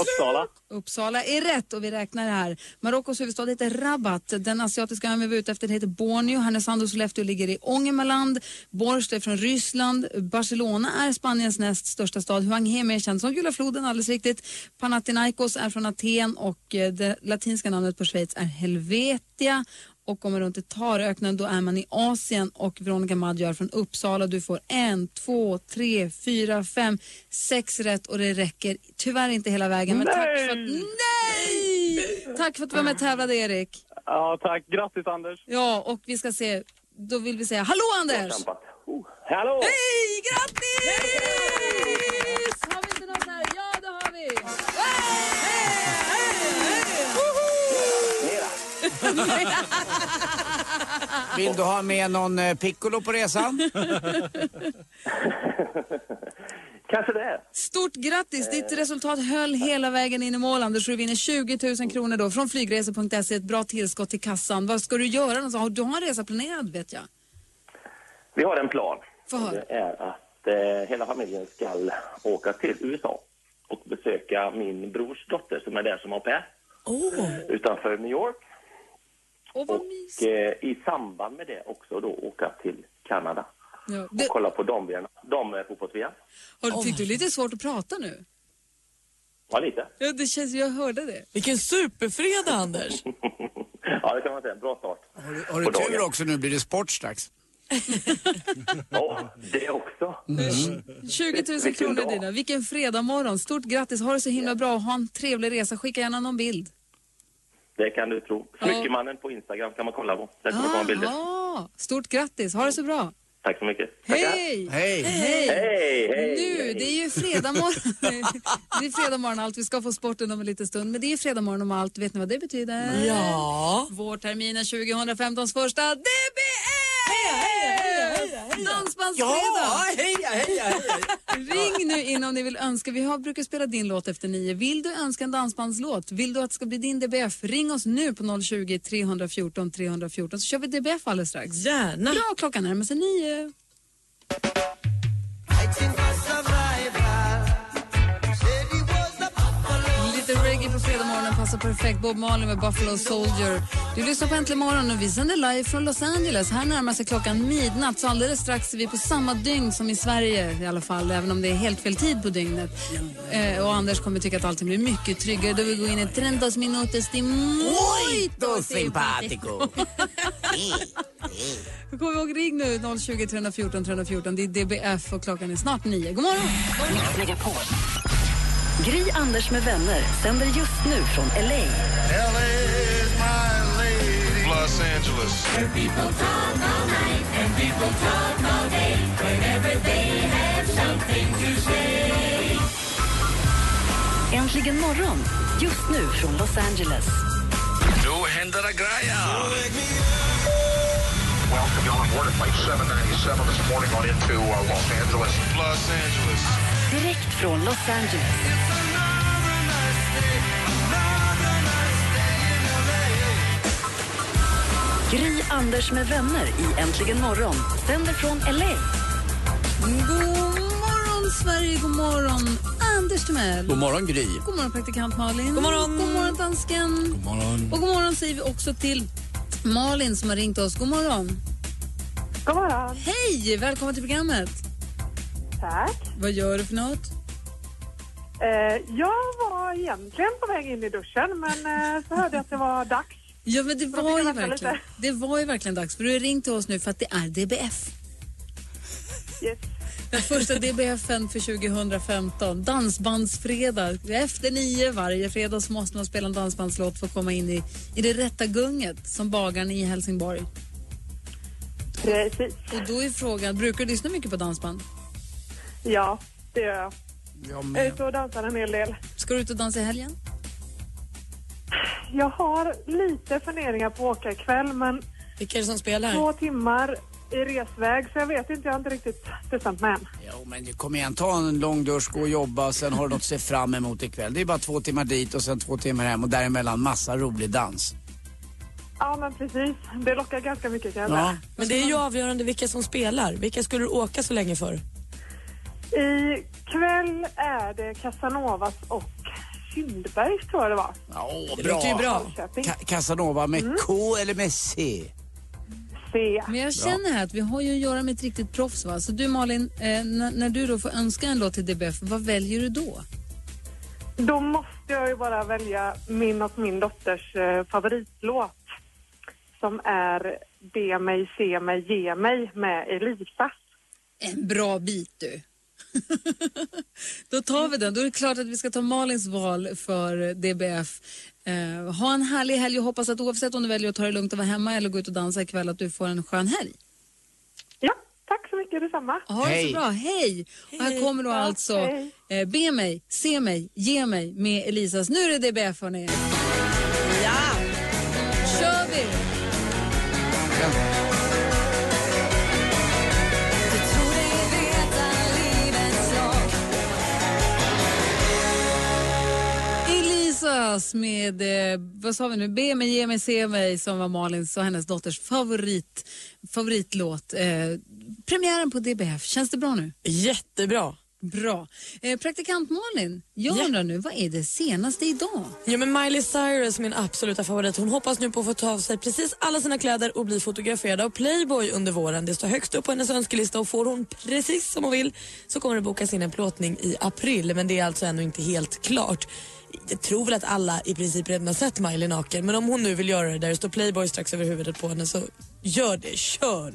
N: Uppsala.
D: Uppsala är rätt och vi räknar det här. Marockos huvudstad heter Rabat. Den asiatiska ön vi var ute efter heter Borneo. Härnösand och Sollefteå ligger i Ångermanland. Borscht är från Ryssland. Barcelona är Spaniens näst största stad. Huanghe är mer känd som Gula floden, alldeles riktigt. Panathinaikos är från Aten och eh, det latinska namnet på Schweiz är Helvetia. Och kommer runt i Taröknen då är man i Asien och Veronica Maggio är från Uppsala. Du får en, två, tre, fyra, fem, sex rätt och det räcker tyvärr inte hela vägen. Men tack för att... Nej! Tack för att du var med och tävlade Erik.
N: Ja, tack. Grattis Anders.
D: Ja, och vi ska se, då vill vi säga hallå Anders!
M: Hallå!
D: Hej, grattis! Har vi inte något här? Ja, det har vi!
E: Vill du ha med någon eh, piccolo på resan?
M: Kanske det.
D: Stort grattis! Ditt resultat höll hela vägen in i mål, Anders. Du vinner 20 000 kronor då från flygresor.se. Ett bra tillskott till kassan. Vad ska du göra? Alltså, Du har en resa planerad, vet jag.
M: Vi har en plan. Det är att eh, hela familjen ska åka till USA och besöka min brors dotter som är där som au pair utanför New York.
D: Vad
M: och eh, i samband med det också då åka till Kanada
D: Ja,
M: och kolla på. Dam-fotbolls-VM.
D: Har, fick du lite svårt att prata nu?
M: Ja, lite.
D: Ja, det känns, jag hörde det.
F: Vilken superfredag Anders.
M: Ja, det kan man säga. Bra start.
E: Har du, har du tur
M: dagen.
E: också nu blir det sport strax.
M: Ja, det också.
D: 20 000
M: Vilken
D: kronor
M: dag.
D: dina. Vilken fredag morgon. Stort grattis. Ha det så himla bra. Ha en trevlig resa. Skicka gärna någon bild.
M: Det kan du tro. Smyckemannen på Instagram kan man kolla på. Där kommer komma bilder.
D: Aha. Stort grattis. Ha det så bra.
M: Tack så mycket.
D: Hej!
E: Hej!
D: Hej!
M: Hej, hej,
D: Nu,
M: hej.
D: det är ju fredag morgon. det är fredag morgon allt. Vi ska få sporten om en liten stund. Men det är fredag morgon om allt. Vet ni vad det betyder?
F: Ja.
D: Vårterminen 2015s första DBF! Dansbandsfredag!
E: Ja, heja, heja, heja!
D: Ring nu in om ni vill önska. Vi har, brukar spela din låt efter nio. Vill du önska en dansbandslåt? Vill du att det ska bli din DBF? Ring oss nu på 020 314 314 så kör vi DBF alldeles strax.
F: Gärna.
D: Bra, klockan närmar sig nio. Lite reggae på fredag morgonen passar perfekt. Bob Marley med Buffalo Soldier. Du lyssnar på Äntligen morgon och vi sänder live från Los Angeles. Här närmar sig klockan midnatt så alldeles strax är vi på samma dygn som i Sverige i alla fall, även om det är helt fel tid på dygnet. Eh, och Anders kommer tycka att allting blir mycket tryggare då vi går in i 30 minutos de muito
E: simpatico.
D: Kommer vi ihåg, ring nu 020 314 314. Det är DBF och klockan är snart nio. God morgon!
C: Mix Megapol. Gry Anders med vänner sänder just nu från LA.
B: Los Angeles.
C: Äntligen morgon, just nu från Los Angeles.
B: Nu händer det grejer.
A: Welcome on board at flight 797 this morning on into uh, Los Angeles.
B: Los Angeles.
C: Direkt från Los Angeles. Gry Anders med vänner i Äntligen morgon sänder från LA.
D: God morgon, Sverige. God morgon, Anders Timell.
E: God morgon Gry.
D: God morgon, praktikant Malin.
F: God morgon.
D: God morgon, dansken.
L: God morgon.
D: Och god morgon säger vi också till Malin som har ringt oss. God morgon.
O: God morgon.
D: Hej! Välkommen till programmet.
O: Tack.
D: Vad gör du för något?
O: Eh, jag var egentligen på väg in i duschen men eh, så hörde jag att det var dags.
D: Ja, men det var, ju verkligen,
O: lite.
D: det var ju verkligen dags. För du har ringt till oss nu för att det är DBF.
O: Yes.
D: Den första DBFen för 2015. Dansbandsfredag. Efter nio varje fredag så måste man spela en dansbandslåt för att komma in i, i det rätta gunget som bagaren i Helsingborg.
O: Precis.
D: Och då är frågan, brukar du lyssna mycket på dansband?
O: Ja, det gör jag.
E: Jag
O: Jag är ute och dansar en hel del.
D: Ska du ut och dansa i helgen?
O: Jag har lite funderingar på att åka ikväll men
F: Vilka är det som spelar?
O: två timmar i resväg så jag vet inte, jag har inte riktigt bestämt mig än.
E: Jo, men kom igen, ta en lång dusch, gå och jobba, sen har du något att se fram emot ikväll. Det är bara två timmar dit och sen två timmar hem och däremellan massa rolig dans.
O: Ja men precis, det lockar ganska mycket kan jag
E: Ja.
F: Men det är ju avgörande vilka som spelar. Vilka skulle du åka så länge för?
O: I kväll är det Casanovas och Kindbergs tror jag det var.
E: Ja,
F: Det
E: bra.
F: låter ju bra.
E: Ka- Casanova med
O: Mm.
E: K eller med C?
O: Se.
D: Men jag känner här att vi har ju att göra med ett riktigt proffs. Va? Så du Malin, eh, när, när du då får önska en låt till DBF, vad väljer du då?
O: Då måste jag ju bara välja min och min dotters eh, favoritlåt som är Be mig, se mig, ge mig med Elisa.
D: En bra bit du. Då tar vi den. Då är det klart att vi ska ta Malins val för DBF. Eh, ha en härlig helg och hoppas att oavsett om du väljer att ta det lugnt och vara hemma eller gå ut och dansa ikväll att du får en skön helg.
O: Ja, tack så mycket detsamma.
D: Ha det så bra. Hej! Och här kommer då alltså
O: hej.
D: eh, Be mig, se mig, ge mig med Elisas. Nu är det DBF hörni. Elisas med, eh, vad sa vi nu, Be mig, ge mig, se mig som var Malins och hennes dotters favorit, favoritlåt. Eh, premiären på DBF, känns det bra nu?
F: Jättebra.
D: Bra. Eh, praktikant Malin, jag undrar nu, vad är det senaste idag?
F: Ja, men Miley Cyrus, min absoluta favorit, hon hoppas nu på att få ta av sig precis alla sina kläder och bli fotograferad av Playboy under våren. Det står högst upp på hennes önskelista och får hon precis som hon vill så kommer det bokas in en plåtning i april men det är alltså ännu inte helt klart. Jag tror väl att alla i princip redan har sett Miley naken men om hon nu vill göra det där det står Playboy strax över huvudet på henne så gör det, kör!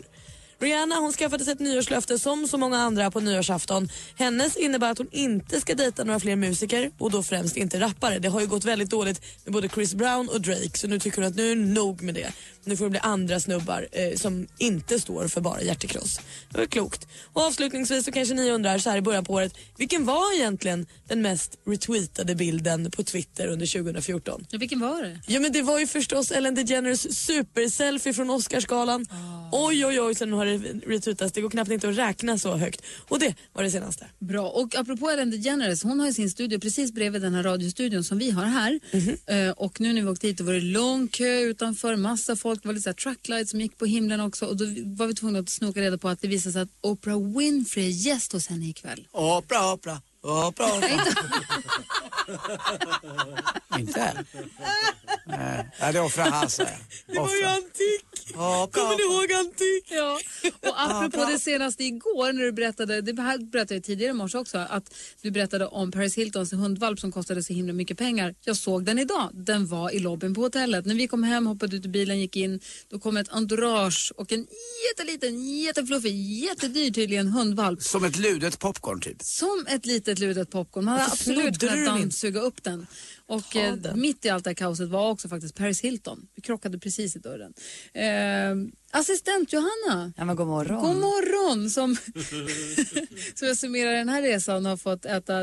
F: Rihanna hon skaffade sig ett nyårslöfte som så många andra på nyårsafton. Hennes innebär att hon inte ska dejta några fler musiker och då främst inte rappare. Det har ju gått väldigt dåligt med både Chris Brown och Drake så nu tycker hon att nu är nog med det. Nu får det bli andra snubbar eh, som inte står för bara hjärtekross. Det var klokt. Och avslutningsvis så kanske ni undrar så här i början på året, vilken var egentligen den mest retweetade bilden på Twitter under 2014?
D: Ja, vilken var det?
F: Ja men det var ju förstås Ellen DeGeneres superselfie från Oscarsgalan. Oj oj oj, sen har det retweetats. Det går knappt inte att räkna så högt. Och det var det senaste.
D: Bra. Och apropå Ellen DeGeneres, hon har ju sin studio precis bredvid den här radiostudion som vi har här. Eh, och nu när vi åkte hit, var det lång kö utanför, massa folk, det var lite så här trucklights som gick på himlen också. Och då var vi tvungna att snoka reda på att det visade sig att Oprah Winfrey är gäst hos henne ikväll.
E: Opera, opera, opera, opera. Inte? Nej, ja, det var för Hasse.
F: Det var ju antik. Kommer ni ihåg antik?
D: Ja. Och apropå det senaste igår när du berättade, det här berättade jag tidigare i morse också, att du berättade om Paris Hiltons hundvalp som kostade så himla mycket pengar. Jag såg den idag. Den var i lobbyn på hotellet. När vi kom hem, hoppade ut ur bilen, gick in, då kom ett entourage och en jätteliten, jättefluffig, jättedyr tydligen hundvalp.
E: Som ett ludet popcorn typ.
D: Som ett litet ludet popcorn. Man hade absolut kunnat dammsuga upp den. Och eh,
E: den.
D: mitt i allt det här kaoset var också faktiskt Paris Hilton. Vi krockade precis i dörren. Eh, assistent Johanna.
P: Ja, men god morgon.
D: God morgon! Som, som jag summerar den här resan har fått äta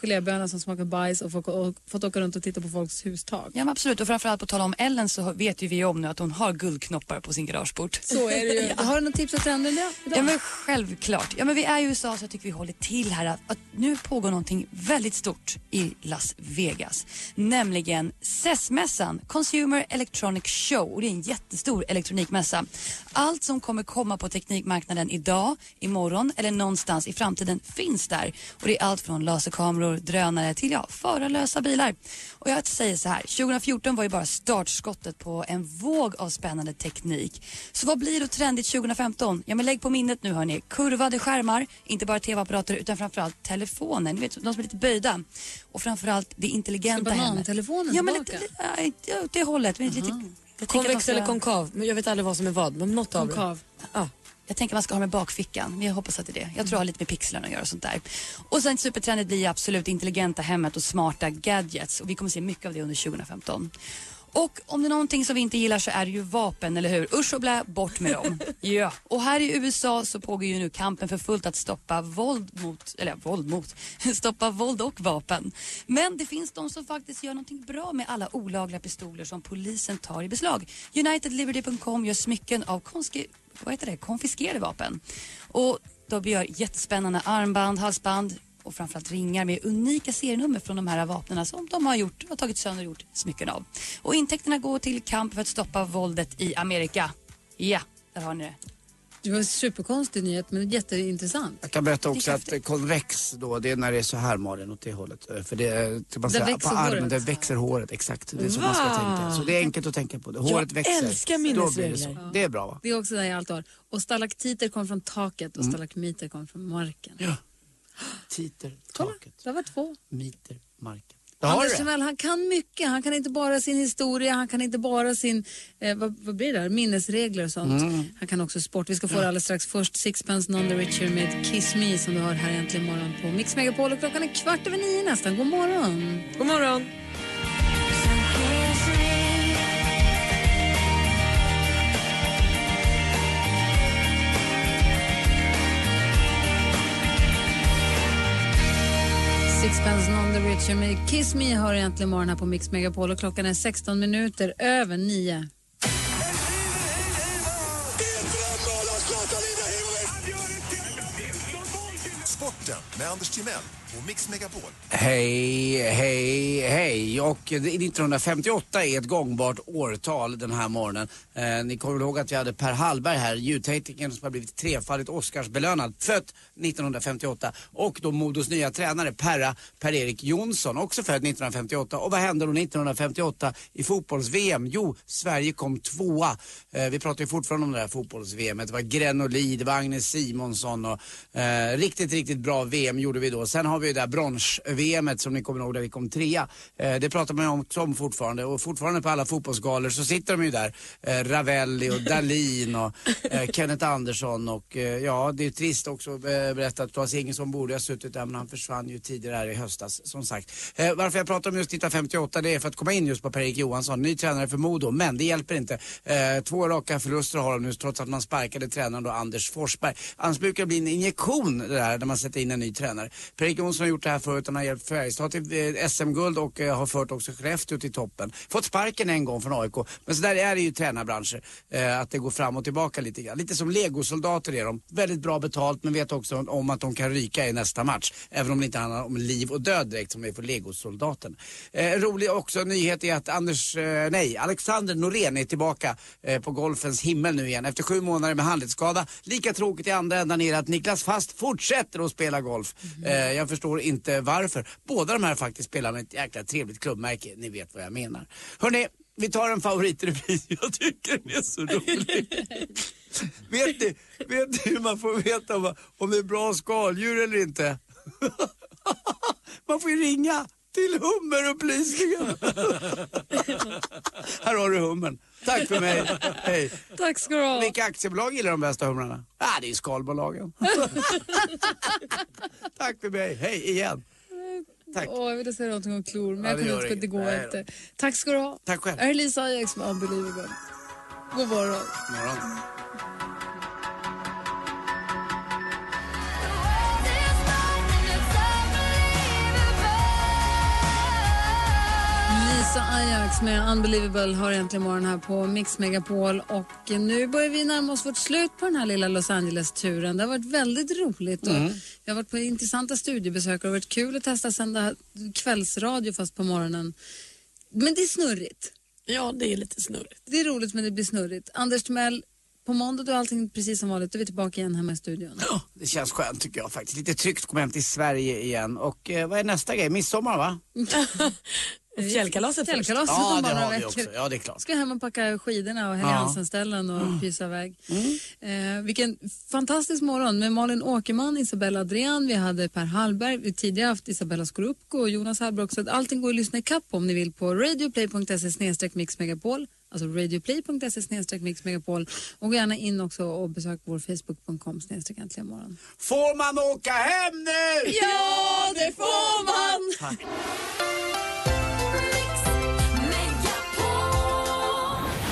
D: gelébönor som smakar bajs och, fått- och fått åka runt och titta på folks hustak.
P: Ja absolut och framförallt på tal om Ellen så vet ju vi om nu att hon har guldknoppar på sin garageport.
D: Så är det ju. Har du något tips och trender idag?
P: Ja men självklart. Ja men vi är i USA så jag tycker vi håller till här att, att nu pågår någonting väldigt stort i Las Vegas. Nämligen CES-mässan, Consumer Electronic Show. Och det är en jättestor elektronikmässa. Allt som kommer komma på teknikmarknaden idag, imorgon eller någonstans i framtiden finns där. Och det är allt från laserkameror, drönare till ja, förarlösa bilar. Och jag säger så här, 2014 var ju bara startskottet på en våg av spännande teknik. Så vad blir då trendigt 2015? Ja men lägg på minnet nu hörni, kurvade skärmar, inte bara tv-apparater utan framförallt telefoner, ni vet de som är lite böjda. Och framförallt det intelligenta
D: Ska
P: hemmet.
D: banantelefonen
P: Ja men
D: tillbaka?
P: lite, ja, åt det hållet. Men lite, tänker att man
F: Konvex eller konkav? Men jag vet aldrig vad som är vad. Men något av
D: Konkav.
F: Ja.
P: Jag tänker man ska ha med bakfickan, men jag hoppas att det är det. Jag tror det har lite med pixlarna att göra och sånt där. Och sen supertrendigt blir ju absolut intelligenta hemmet och smarta gadgets och vi kommer se mycket av det under 2015. Och om det är någonting som vi inte gillar så är det ju vapen, eller hur? Usch och blä, bort med dem. ja. Och här i USA så pågår ju nu kampen för fullt att stoppa våld mot, eller våld mot, stoppa våld och vapen. Men det finns de som faktiskt gör någonting bra med alla olagliga pistoler som polisen tar i beslag. UnitedLiberty.com gör smycken av konski, vad heter det? konfiskerade vapen. Och de gör jättespännande armband, halsband och framförallt ringar med unika serienummer från de här vapnen som de har, gjort, har tagit sönder och gjort smycken av. Och intäkterna går till kamp för att stoppa våldet i Amerika. Ja, där har ni det.
D: Det var en superkonstig nyhet men jätteintressant.
E: Jag kan berätta också att konvex då, det är när det är så här Malin åt det hållet. För det typ man
D: Där
E: säger, på
D: växer
E: armen,
D: håret.
E: där växer håret. Exakt, det är så man ska tänka. Så det är enkelt att tänka på det. Håret
D: Jag
E: växer.
D: älskar
E: blir det,
D: minnesregler.
E: så. det är bra va?
D: Det är också det jag alltid har. Och stalaktiter kom från taket
E: Mm.
D: och stalagmiter kom från marken.
E: Ja. Titer, taket,
D: Det var två.
E: miter, marken.
D: Anders. Timell, han kan mycket. Han kan inte bara sin historia, han kan inte bara sin, eh, vad, vad blir det där? minnesregler och sånt.
E: Mm.
D: Han kan också sport. Vi ska få det alldeles strax. Först Sixpence None the Richer med Kiss Me som du hör här äntligen morgon på Mix Megapol. Och klockan är kvart över nio nästan. God morgon.
F: God morgon.
D: Sixpence on the Richer med Kiss Me hör äntligen morgon här på Mix Megapol. Och klockan är 16 minuter över 9.
Q: Sporten med Anders Timell och Mix Megapol.
E: Hej, hej, hej. Och 1958 är ett gångbart årtal den här morgonen. Eh, ni kommer ihåg att vi hade Per Hallberg här, ljudteknikern som har blivit trefaldigt Oscarsbelönad. Född 1958. Och då Modos nya tränare Perra Per-Erik Jonsson, också född 1958. Och vad hände då 1958 i fotbolls-VM? Jo, Sverige kom tvåa. Eh, vi pratar ju fortfarande om det här fotbolls-VM. Det var Grenoli, det var Agnes Simonsson och eh, riktigt, riktigt bra VM gjorde vi då. Sen har vi ju det där brons-VM som ni kommer ihåg där vi kom trea. Eh, det pratar man ju om, om fortfarande och fortfarande på alla fotbollsgalor så sitter de ju där. Eh, Ravelli och Dalin och eh, Kenneth Andersson och eh, ja, det är trist också eh, berätta att Claes Ingesson borde ha suttit där men han försvann ju tidigare här i höstas som sagt. Varför jag pratar om just 1958 det är för att komma in just på Per-Erik Johansson, ny tränare för Modo. Men det hjälper inte. Två raka förluster har de nu trots att man sparkade tränaren då Anders Forsberg. Annars brukar det bli en injektion det där när man sätter in en ny tränare. Per-Erik Jonsson har gjort det här förut, han har hjälpt Färjestad till eh, SM-guld och eh, har fört också Skellefteå till toppen. Fått sparken en gång från AIK. Men så där är det ju i tränarbranscher, eh, att det går fram och tillbaka lite grann. Lite som legosoldater är de. Väldigt bra betalt men vet också om att de kan ryka i nästa match. Även om det inte handlar om liv och död direkt som det är för legosoldaten. Rolig också nyhet är att Anders, nej, Alexander Norén är tillbaka på golfens himmel nu igen efter sju månader med handledsskada. Lika tråkigt i andra änden är det att Niklas Fast fortsätter att spela golf. Eh, jag förstår inte varför. Båda de här faktiskt spelar med ett jäkla trevligt klubbmärke. Ni vet vad jag menar. Hörrni, vi tar en favorit i repris. Jag tycker den är så rolig. vet, ni, vet ni hur man får veta om, om det är bra skaldjur eller inte? man får ju ringa till hummerupplysningen. Här har du hummern. Tack för mig. Hej.
D: Tack ska du ha.
E: Vilka aktiebolag gillar de bästa humrarna? Ah, det är skalbolagen. Tack för mig. Hej igen. Tack.
D: Åh, jag ville säga någonting om klor, men
E: Ja,
D: jag
E: gör
D: inte, det går inte. Tack ska du ha.
E: Tack själv.
D: Här är Lisa Ajax med Unbelievable. God morgon.
E: Morgon.
D: Lisa Ajax med Unbelievable har äntligen morgon här på Mix Megapol och nu börjar vi närma oss vårt slut på den här lilla Los Angeles-turen. Det har varit väldigt roligt och
F: Mm.
D: vi har varit på intressanta studiebesök och det har varit kul att testa sända kvällsradio fast på morgonen. Men det är snurrigt.
F: Ja, det är lite snurrigt.
D: Det är roligt men det blir snurrigt. Anders Timell, på måndag då är allting precis som vanligt. Då är vi tillbaka igen hemma i studion.
E: Det känns skönt tycker jag faktiskt. Lite tryggt att komma hem till Sverige igen. Och eh, vad är nästa grej? Midsommar va?
F: Fjällkalaset först.
D: Fjällkalaset
E: Ja,
D: om
E: det
D: några
E: har vi
D: veckor.
E: också. Ja, det är klart.
D: Ska hem och packa skidorna och Helge.
E: Mm.
D: Hansen-ställen och pysa iväg. Eh, vilken fantastisk morgon med Malin Åkerman, Isabella Adrian, vi hade Per Hallberg, vi har tidigare haft Isabella Skorupko och Jonas Hallberg också. Allting går att lyssna ikapp på om ni vill på radioplay.se mixmegapol, alltså radioplay.se mixmegapol och gå gärna in också och besök vår facebook.com snedstreck äntligen morgon.
E: Får man åka hem nu?
D: Ja, det får man!
E: Tack.